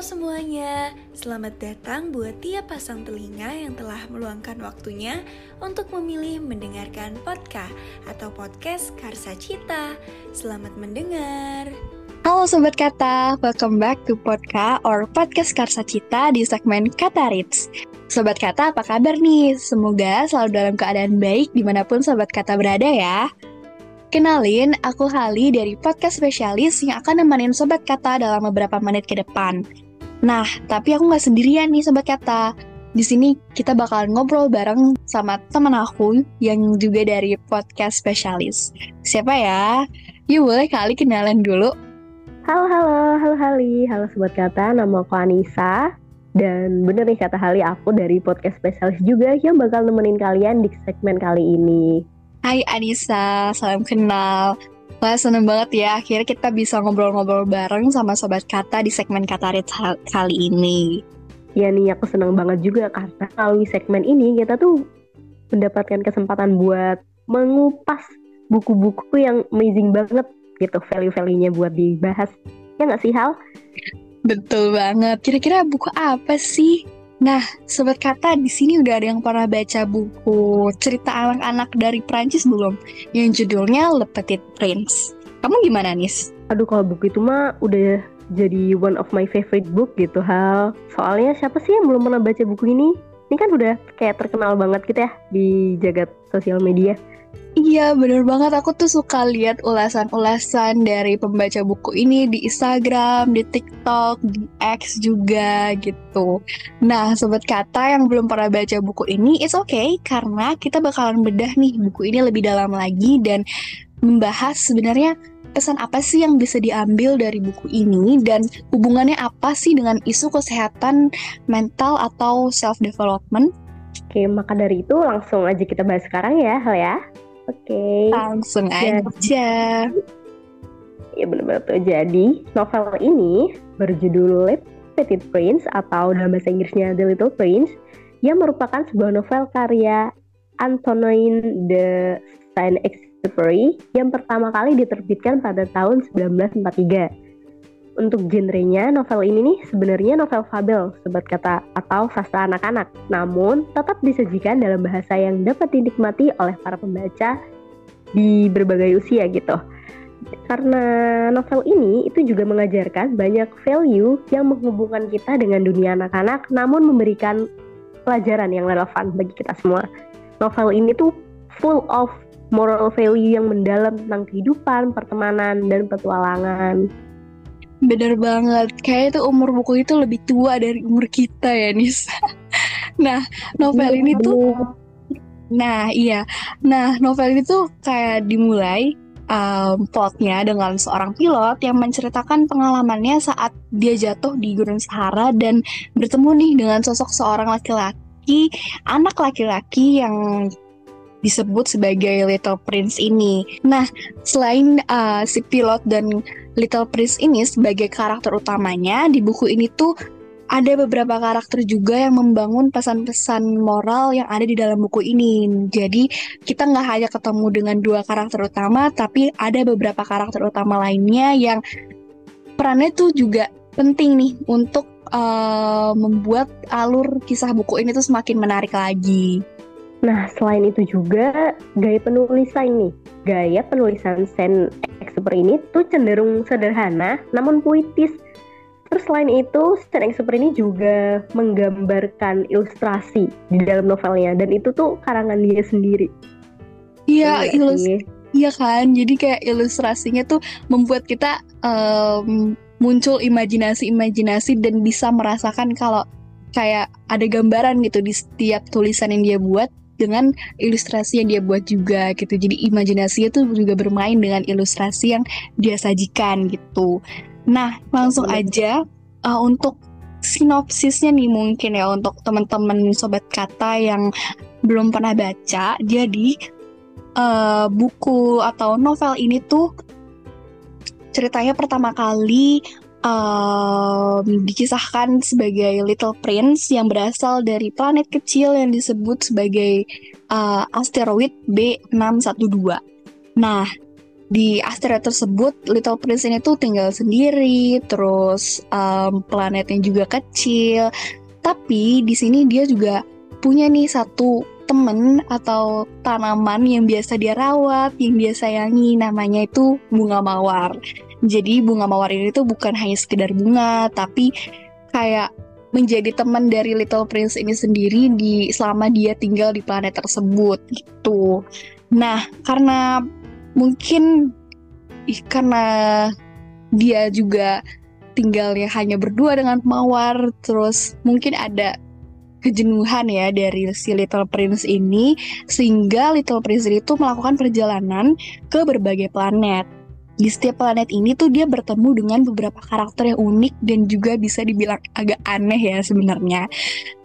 Semuanya, selamat datang buat tiap pasang telinga yang telah meluangkan waktunya untuk memilih mendengarkan podcast atau podcast Karsa Cita. Selamat mendengar. Halo Sobat Kata, welcome back to podcast or podcast Karsa Cita di segmen Kata Ritz. Sobat Kata, apa kabar nih? Semoga selalu dalam keadaan baik di mana pun Sobat Kata berada ya. Kenalin, aku Hali dari podcast spesialis yang akan nemenin Sobat Kata dalam beberapa menit ke depan. Nah, tapi aku nggak sendirian nih Sobat Kata. Di sini kita bakal ngobrol bareng sama teman aku yang juga dari podcast spesialis. Siapa ya? Yuk boleh kali kenalan dulu. Halo, halo, halo Hali, halo Sobat Kata, nama aku Anissa. Dan bener nih kata Hali, aku dari podcast spesialis juga yang bakal nemenin kalian di segmen kali ini. Hai Anissa, salam kenal. Wah seneng banget ya, akhirnya kita bisa ngobrol-ngobrol bareng sama Sobat Kata di segmen Kata kali ini. Ya nih, aku seneng banget juga karena melalui segmen ini kita tuh mendapatkan kesempatan buat mengupas buku-buku yang amazing banget gitu, value-value-nya buat dibahas. Ya nggak sih, Hal? Betul banget. Kira-kira buku apa sih Nah, sobat kata di sini udah ada yang pernah baca buku cerita anak-anak dari Prancis belum? Yang judulnya Le Petit Prince. Kamu gimana, Nis? Aduh, kalau buku itu mah udah jadi one of my favorite book gitu, Hal. Soalnya siapa sih yang belum pernah baca buku ini? Ini kan udah kayak terkenal banget gitu ya di jagat sosial media. Iya bener banget aku tuh suka lihat ulasan-ulasan dari pembaca buku ini di Instagram, di TikTok, di X juga gitu. Nah sobat kata yang belum pernah baca buku ini, it's okay karena kita bakalan bedah nih buku ini lebih dalam lagi dan membahas sebenarnya pesan apa sih yang bisa diambil dari buku ini dan hubungannya apa sih dengan isu kesehatan mental atau self development. Oke, maka dari itu langsung aja kita bahas sekarang ya, Hal ya. Oke. Langsung aja. Ya benar-benar tuh. Jadi novel ini berjudul Le Petit Prince atau dalam bahasa Inggrisnya The Little Prince yang merupakan sebuah novel karya Antonin de Saint-Exupéry yang pertama kali diterbitkan pada tahun 1943 untuk genrenya novel ini nih sebenarnya novel fabel sobat kata atau sastra anak-anak. Namun tetap disajikan dalam bahasa yang dapat dinikmati oleh para pembaca di berbagai usia gitu. Karena novel ini itu juga mengajarkan banyak value yang menghubungkan kita dengan dunia anak-anak namun memberikan pelajaran yang relevan bagi kita semua. Novel ini tuh full of moral value yang mendalam tentang kehidupan, pertemanan, dan petualangan. Bener banget, kayak itu umur buku itu lebih tua dari umur kita ya Nis. nah, novel ini tuh, nah iya, nah novel ini tuh kayak dimulai um, plotnya dengan seorang pilot yang menceritakan pengalamannya saat dia jatuh di Gunung Sahara dan bertemu nih dengan sosok seorang laki-laki, anak laki-laki yang disebut sebagai Little Prince ini. Nah, selain uh, si pilot dan Little Prince ini sebagai karakter utamanya di buku ini tuh ada beberapa karakter juga yang membangun pesan-pesan moral yang ada di dalam buku ini. Jadi kita nggak hanya ketemu dengan dua karakter utama, tapi ada beberapa karakter utama lainnya yang perannya tuh juga penting nih untuk uh, membuat alur kisah buku ini tuh semakin menarik lagi. Nah, selain itu juga gaya penulisan nih. Gaya penulisan Saint Exupery ini tuh cenderung sederhana namun puitis. Terus selain itu, Saint Exupery ini juga menggambarkan ilustrasi di dalam novelnya dan itu tuh karangan dia sendiri. Iya, ilus Iya kan, jadi kayak ilustrasinya tuh membuat kita um, muncul imajinasi-imajinasi dan bisa merasakan kalau kayak ada gambaran gitu di setiap tulisan yang dia buat dengan ilustrasi yang dia buat juga gitu. Jadi imajinasinya tuh juga bermain dengan ilustrasi yang dia sajikan gitu. Nah, langsung aja uh, untuk sinopsisnya nih mungkin ya untuk teman-teman sobat kata yang belum pernah baca. Jadi uh, buku atau novel ini tuh ceritanya pertama kali um, dikisahkan sebagai Little Prince yang berasal dari planet kecil yang disebut sebagai uh, asteroid B612. Nah, di asteroid tersebut Little Prince ini tuh tinggal sendiri, terus um, planetnya juga kecil. Tapi di sini dia juga punya nih satu temen atau tanaman yang biasa dia rawat, yang dia sayangi, namanya itu bunga mawar. Jadi bunga mawar ini tuh bukan hanya sekedar bunga, tapi kayak menjadi teman dari Little Prince ini sendiri di selama dia tinggal di planet tersebut gitu. Nah, karena mungkin karena dia juga tinggalnya hanya berdua dengan Mawar, terus mungkin ada kejenuhan ya dari si Little Prince ini sehingga Little Prince itu melakukan perjalanan ke berbagai planet. Di setiap planet ini tuh dia bertemu dengan beberapa karakter yang unik dan juga bisa dibilang agak aneh ya sebenarnya.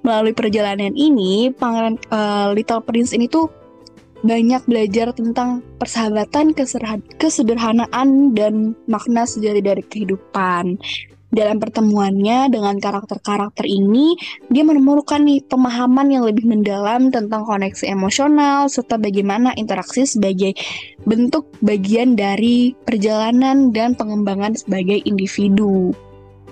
Melalui perjalanan ini, Pangeran uh, Little Prince ini tuh banyak belajar tentang persahabatan, kesederhanaan, dan makna sejati dari kehidupan. Dalam pertemuannya dengan karakter-karakter ini, dia menemukan nih pemahaman yang lebih mendalam tentang koneksi emosional serta bagaimana interaksi sebagai bentuk bagian dari perjalanan dan pengembangan sebagai individu.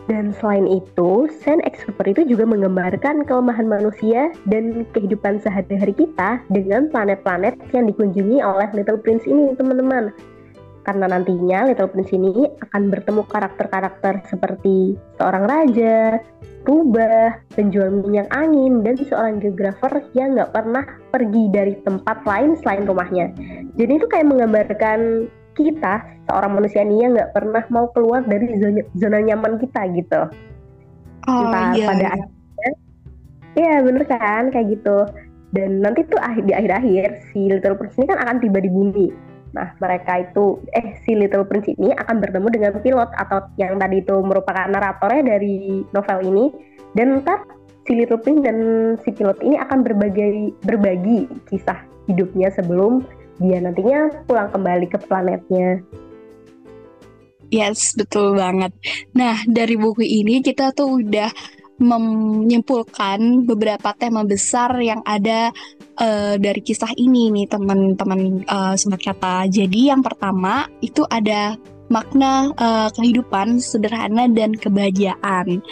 Dan selain itu, Saint Exupery itu juga menggambarkan kelemahan manusia dan kehidupan sehari-hari kita dengan planet-planet yang dikunjungi oleh Little Prince ini, teman-teman. Karena nantinya Little Prince ini akan bertemu karakter-karakter seperti seorang raja, rubah, penjual minyak angin, dan seorang geografer yang nggak pernah pergi dari tempat lain selain rumahnya. Jadi itu kayak menggambarkan kita seorang manusia nih yang nggak pernah mau keluar dari zona, zona nyaman kita gitu. Oh Entah iya. Pada iya. akhirnya, ya bener kan kayak gitu. Dan nanti tuh di akhir-akhir si Little Prince ini kan akan tiba di bumi. Nah mereka itu, eh si Little Prince ini akan bertemu dengan pilot atau yang tadi itu merupakan naratornya dari novel ini. Dan ntar si Little Prince dan si pilot ini akan berbagi berbagi kisah hidupnya sebelum dia nantinya pulang kembali ke planetnya. Yes, betul banget. Nah, dari buku ini kita tuh udah menyimpulkan beberapa tema besar yang ada uh, dari kisah ini nih teman-teman uh, sobat kata. Jadi yang pertama itu ada makna uh, kehidupan sederhana dan kebahagiaan.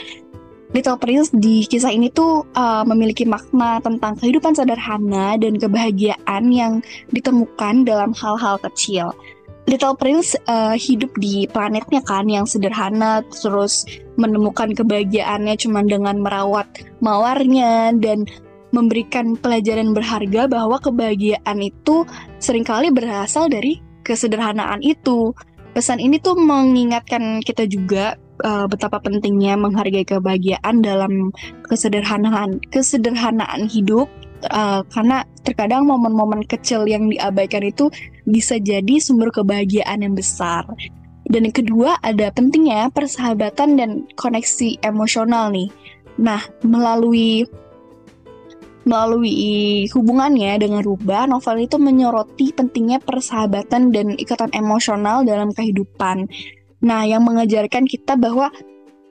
Little Prince di kisah ini tuh uh, memiliki makna tentang kehidupan sederhana dan kebahagiaan yang ditemukan dalam hal-hal kecil. Little Prince uh, hidup di planetnya kan yang sederhana, terus menemukan kebahagiaannya cuma dengan merawat mawarnya dan memberikan pelajaran berharga bahwa kebahagiaan itu sering kali berasal dari kesederhanaan itu. Pesan ini tuh mengingatkan kita juga uh, betapa pentingnya menghargai kebahagiaan dalam kesederhanaan kesederhanaan hidup uh, karena terkadang momen-momen kecil yang diabaikan itu bisa jadi sumber kebahagiaan yang besar. Dan yang kedua ada pentingnya persahabatan dan koneksi emosional nih. Nah, melalui melalui hubungannya dengan rubah, novel itu menyoroti pentingnya persahabatan dan ikatan emosional dalam kehidupan. Nah, yang mengajarkan kita bahwa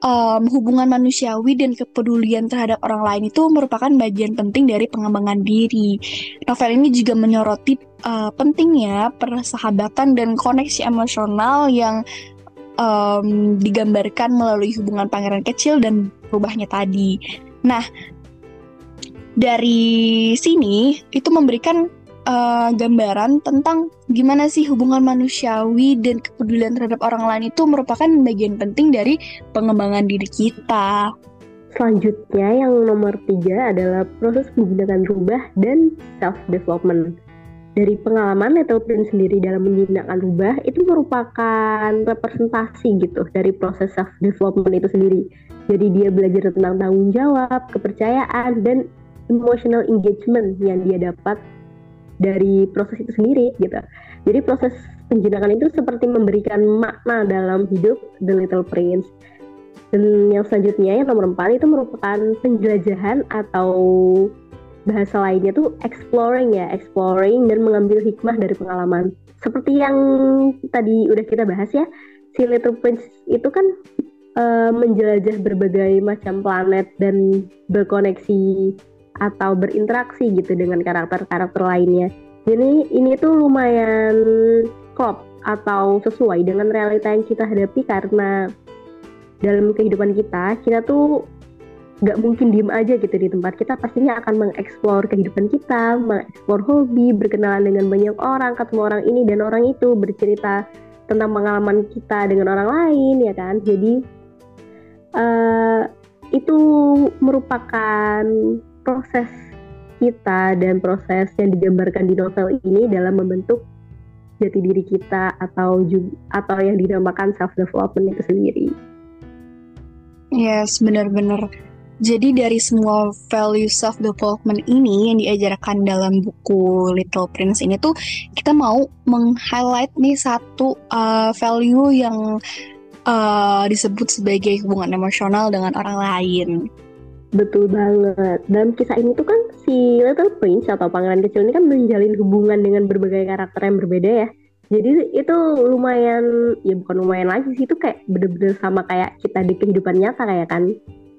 um, hubungan manusiawi dan kepedulian terhadap orang lain itu merupakan bagian penting dari pengembangan diri. Novel ini juga menyoroti uh, pentingnya persahabatan dan koneksi emosional yang um, digambarkan melalui hubungan pangeran kecil dan rubahnya tadi. Nah, dari sini itu memberikan uh, gambaran tentang gimana sih hubungan manusiawi dan kepedulian terhadap orang lain itu merupakan bagian penting dari pengembangan diri kita. Selanjutnya yang nomor tiga adalah proses menggunakan rubah dan self-development. Dari pengalaman Little Prince sendiri dalam menggunakan rubah itu merupakan representasi gitu dari proses self-development itu sendiri. Jadi dia belajar tentang tanggung jawab, kepercayaan, dan emotional engagement yang dia dapat dari proses itu sendiri gitu. Jadi proses penjenakan itu seperti memberikan makna dalam hidup The Little Prince. Dan yang selanjutnya yang nomor 4 itu merupakan penjelajahan atau bahasa lainnya tuh exploring ya, exploring dan mengambil hikmah dari pengalaman. Seperti yang tadi udah kita bahas ya, si Little Prince itu kan uh, menjelajah berbagai macam planet dan berkoneksi atau berinteraksi gitu dengan karakter-karakter lainnya. Jadi ini tuh lumayan klop atau sesuai dengan realita yang kita hadapi karena dalam kehidupan kita kita tuh nggak mungkin diem aja gitu di tempat kita pastinya akan mengeksplor kehidupan kita mengeksplor hobi berkenalan dengan banyak orang ketemu orang ini dan orang itu bercerita tentang pengalaman kita dengan orang lain ya kan jadi uh, itu merupakan proses kita dan proses yang digambarkan di novel ini dalam membentuk jati diri kita atau juga, atau yang dinamakan self development itu sendiri. Yes, benar-benar jadi dari semua value self development ini yang diajarkan dalam buku Little Prince ini tuh kita mau meng-highlight nih satu uh, value yang uh, disebut sebagai hubungan emosional dengan orang lain. Betul banget. Dalam kisah ini tuh kan si Little Prince atau pangeran kecil ini kan menjalin hubungan dengan berbagai karakter yang berbeda ya. Jadi itu lumayan, ya bukan lumayan lagi sih, itu kayak bener-bener sama kayak kita di kehidupan nyata kayak kan.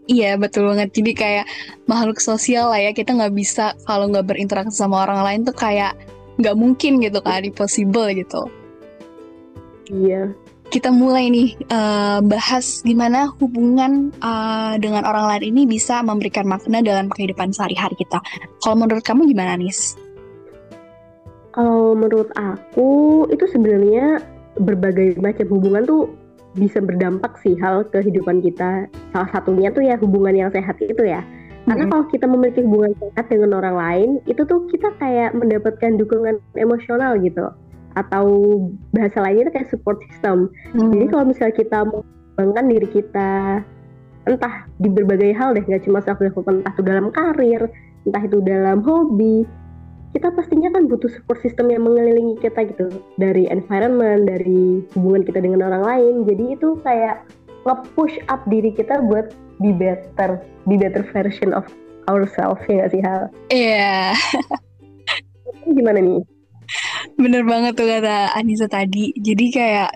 Iya betul banget. Jadi kayak makhluk sosial lah ya. Kita nggak bisa kalau nggak berinteraksi sama orang lain tuh kayak nggak mungkin gitu kan, impossible gitu. Iya. Kita mulai nih uh, bahas gimana hubungan uh, dengan orang lain ini bisa memberikan makna dalam kehidupan sehari-hari kita. Kalau menurut kamu gimana Nis? Kalau menurut aku itu sebenarnya berbagai macam hubungan tuh bisa berdampak sih hal kehidupan kita. Salah satunya tuh ya hubungan yang sehat itu ya. Karena kalau kita memiliki hubungan sehat dengan orang lain, itu tuh kita kayak mendapatkan dukungan emosional gitu. Atau bahasa lainnya itu kayak support system. Hmm. Jadi kalau misalnya kita mengembangkan diri kita entah di berbagai hal deh, nggak cuma self development, entah itu dalam karir, entah itu dalam hobi, kita pastinya kan butuh support system yang mengelilingi kita gitu dari environment, dari hubungan kita dengan orang lain. Jadi itu kayak nge-push up diri kita buat be better, be better version of ourselves ya gak sih Hal? Iya. Yeah. Gimana nih? Bener banget tuh kata Anissa tadi. Jadi kayak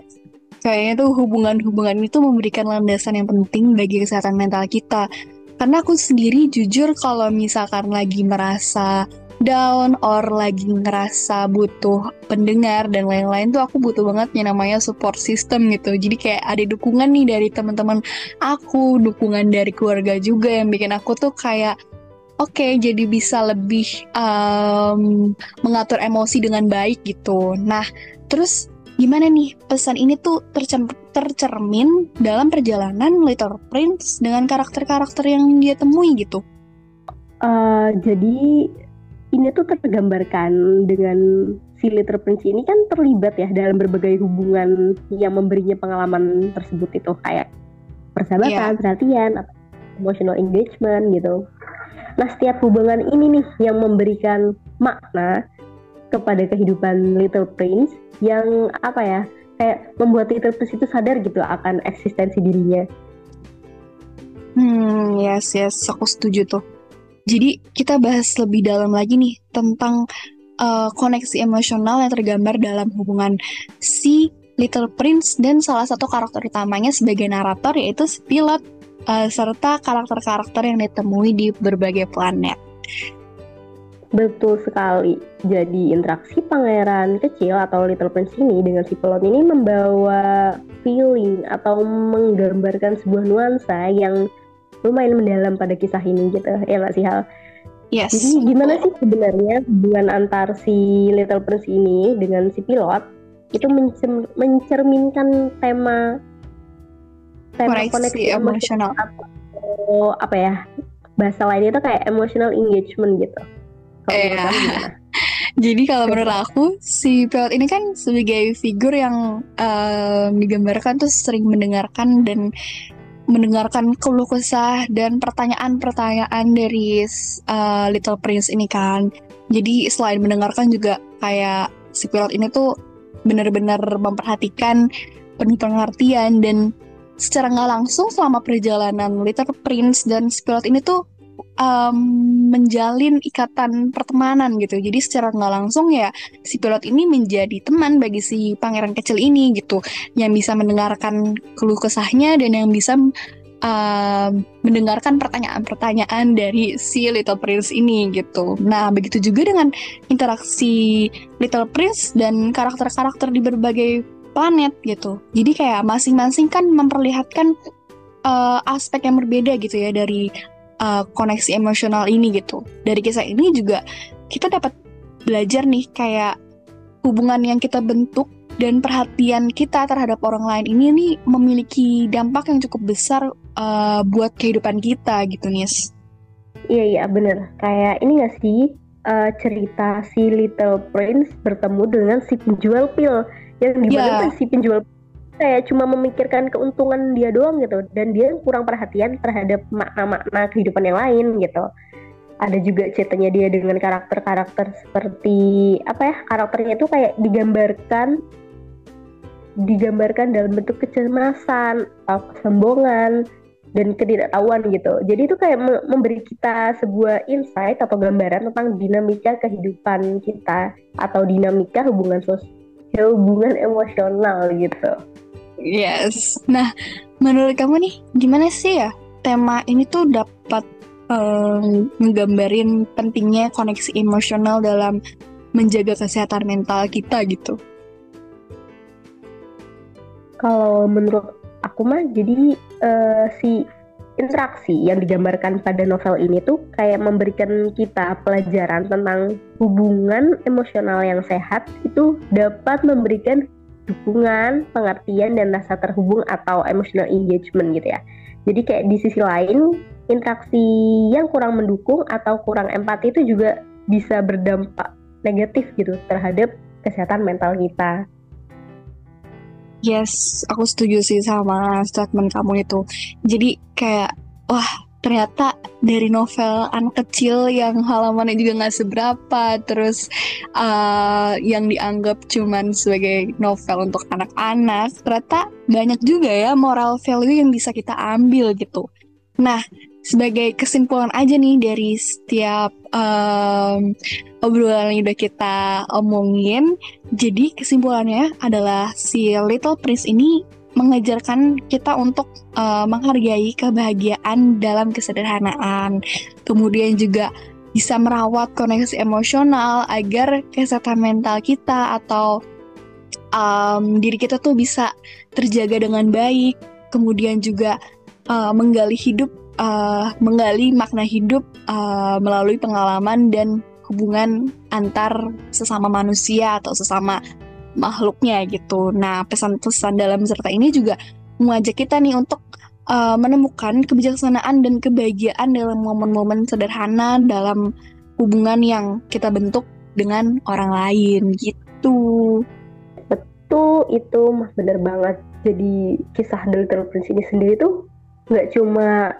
kayaknya tuh hubungan-hubungan itu memberikan landasan yang penting bagi kesehatan mental kita. Karena aku sendiri jujur kalau misalkan lagi merasa down or lagi ngerasa butuh pendengar dan lain-lain tuh aku butuh banget yang namanya support system gitu. Jadi kayak ada dukungan nih dari teman-teman aku, dukungan dari keluarga juga yang bikin aku tuh kayak oke okay, jadi bisa lebih um, mengatur emosi dengan baik gitu. Nah, terus gimana nih pesan ini tuh tercer tercermin dalam perjalanan Little Prince dengan karakter-karakter yang dia temui gitu? Uh, jadi ini tuh tergambarkan dengan si Little Prince ini kan terlibat ya dalam berbagai hubungan yang memberinya pengalaman tersebut itu kayak persahabatan, yeah. perhatian, emotional engagement gitu. Nah setiap hubungan ini nih yang memberikan makna kepada kehidupan Little Prince yang apa ya kayak membuat Little Prince itu sadar gitu akan eksistensi dirinya. Hmm, yes, yes, aku setuju tuh. Jadi kita bahas lebih dalam lagi nih tentang uh, koneksi emosional yang tergambar dalam hubungan si Little Prince dan salah satu karakter utamanya sebagai narator yaitu si pilot uh, serta karakter-karakter yang ditemui di berbagai planet. Betul sekali. Jadi interaksi pangeran kecil atau Little Prince ini dengan si pilot ini membawa feeling atau menggambarkan sebuah nuansa yang lumayan mendalam pada kisah ini gitu ya nggak sih hal Yes. Jadi gimana sih sebenarnya hubungan antar si Little Prince ini dengan si pilot itu mencerminkan tema koneksi emosional atau apa ya bahasa lainnya itu kayak emotional engagement gitu. Iya. Jadi kalau menurut aku si pilot ini kan sebagai figur yang uh, digambarkan tuh sering mendengarkan dan mendengarkan keluh kesah dan pertanyaan-pertanyaan dari uh, Little Prince ini kan. Jadi selain mendengarkan juga kayak si pilot ini tuh benar-benar memperhatikan penuh pengertian dan secara nggak langsung selama perjalanan Little Prince dan si pilot ini tuh um, menjalin ikatan pertemanan gitu. Jadi secara nggak langsung ya si pilot ini menjadi teman bagi si pangeran kecil ini gitu, yang bisa mendengarkan keluh kesahnya dan yang bisa uh, mendengarkan pertanyaan-pertanyaan dari si Little Prince ini gitu. Nah begitu juga dengan interaksi Little Prince dan karakter-karakter di berbagai planet gitu. Jadi kayak masing-masing kan memperlihatkan uh, aspek yang berbeda gitu ya dari uh, koneksi emosional ini gitu. Dari kisah ini juga kita dapat belajar nih kayak hubungan yang kita bentuk dan perhatian kita terhadap orang lain ini nih memiliki dampak yang cukup besar uh, buat kehidupan kita gitu Nis. Iya iya bener kayak ini gak sih uh, cerita si Little Prince bertemu dengan si penjual pil yang di mana yeah. si penjual kayak cuma memikirkan keuntungan dia doang gitu dan dia kurang perhatian terhadap makna-makna kehidupan yang lain gitu ada juga ceritanya dia dengan karakter-karakter seperti apa ya karakternya itu kayak digambarkan digambarkan dalam bentuk kecemasan, kesombongan, dan ketidaktahuan gitu. Jadi itu kayak memberi kita sebuah insight atau gambaran tentang dinamika kehidupan kita atau dinamika hubungan sosial, hubungan emosional gitu. Yes. Nah, menurut kamu nih gimana sih ya tema ini tuh dapat um, nggambarin pentingnya koneksi emosional dalam menjaga kesehatan mental kita gitu. Kalau menurut aku mah jadi uh, si interaksi yang digambarkan pada novel ini tuh kayak memberikan kita pelajaran tentang hubungan emosional yang sehat itu dapat memberikan dukungan, pengertian dan rasa terhubung atau emotional engagement gitu ya. Jadi kayak di sisi lain interaksi yang kurang mendukung atau kurang empati itu juga bisa berdampak negatif gitu terhadap kesehatan mental kita. Yes, aku setuju sih sama statement kamu itu. Jadi kayak, wah ternyata dari novel anak kecil yang halamannya juga nggak seberapa, terus uh, yang dianggap cuman sebagai novel untuk anak-anak, ternyata banyak juga ya moral value yang bisa kita ambil gitu. Nah, sebagai kesimpulan aja nih dari setiap um, obrolan yang udah kita omongin, jadi kesimpulannya adalah si Little Prince ini mengajarkan kita untuk uh, menghargai kebahagiaan dalam kesederhanaan, kemudian juga bisa merawat koneksi emosional agar kesehatan mental kita atau um, diri kita tuh bisa terjaga dengan baik, kemudian juga uh, menggali hidup uh, menggali makna hidup uh, melalui pengalaman dan hubungan antar sesama manusia atau sesama makhluknya gitu. Nah, pesan-pesan dalam cerita ini juga mengajak kita nih untuk uh, menemukan kebijaksanaan dan kebahagiaan dalam momen-momen sederhana dalam hubungan yang kita bentuk dengan orang lain gitu. Betul, itu mah bener banget. Jadi kisah Little Prince ini sendiri tuh nggak cuma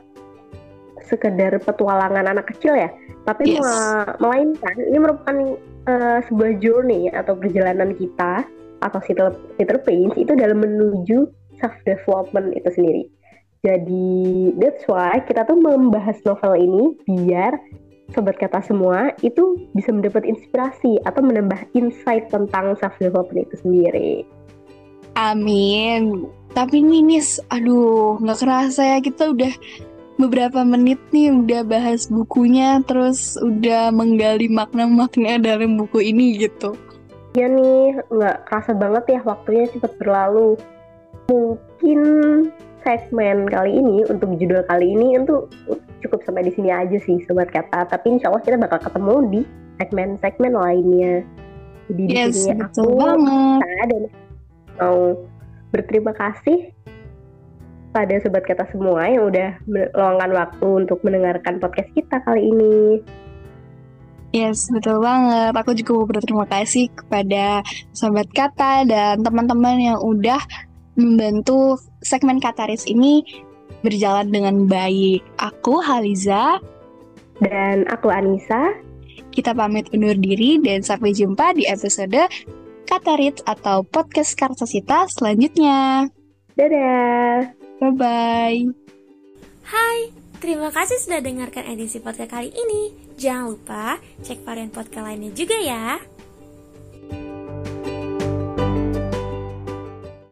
sekedar petualangan anak kecil ya, tapi yes. melainkan ini merupakan uh, sebuah journey atau perjalanan kita atau Peter Prince itu dalam menuju self development itu sendiri. Jadi that's why kita tuh membahas novel ini biar sobat kata semua itu bisa mendapat inspirasi atau menambah insight tentang self development itu sendiri. Amin. Tapi Ninis, aduh nggak kerasa ya kita udah beberapa menit nih udah bahas bukunya terus udah menggali makna-makna dalam buku ini gitu. Ya nih, nggak kerasa banget ya waktunya cepat berlalu. Mungkin segmen kali ini untuk judul kali ini itu cukup sampai di sini aja sih sobat kata. Tapi insya Allah kita bakal ketemu di segmen-segmen lainnya. Jadi yes, di sini aku banget. dan mau berterima kasih pada sobat kata semua yang udah meluangkan waktu untuk mendengarkan podcast kita kali ini. Yes, betul banget. Aku juga mau berterima kasih kepada sobat kata dan teman-teman yang udah membantu segmen Kataris ini berjalan dengan baik. Aku Haliza dan aku Anissa. Kita pamit undur diri dan sampai jumpa di episode Katarit atau podcast Karsasita selanjutnya. Dadah. Bye-bye. Hai, terima kasih sudah dengarkan edisi podcast kali ini. Jangan lupa cek varian podcast lainnya juga ya.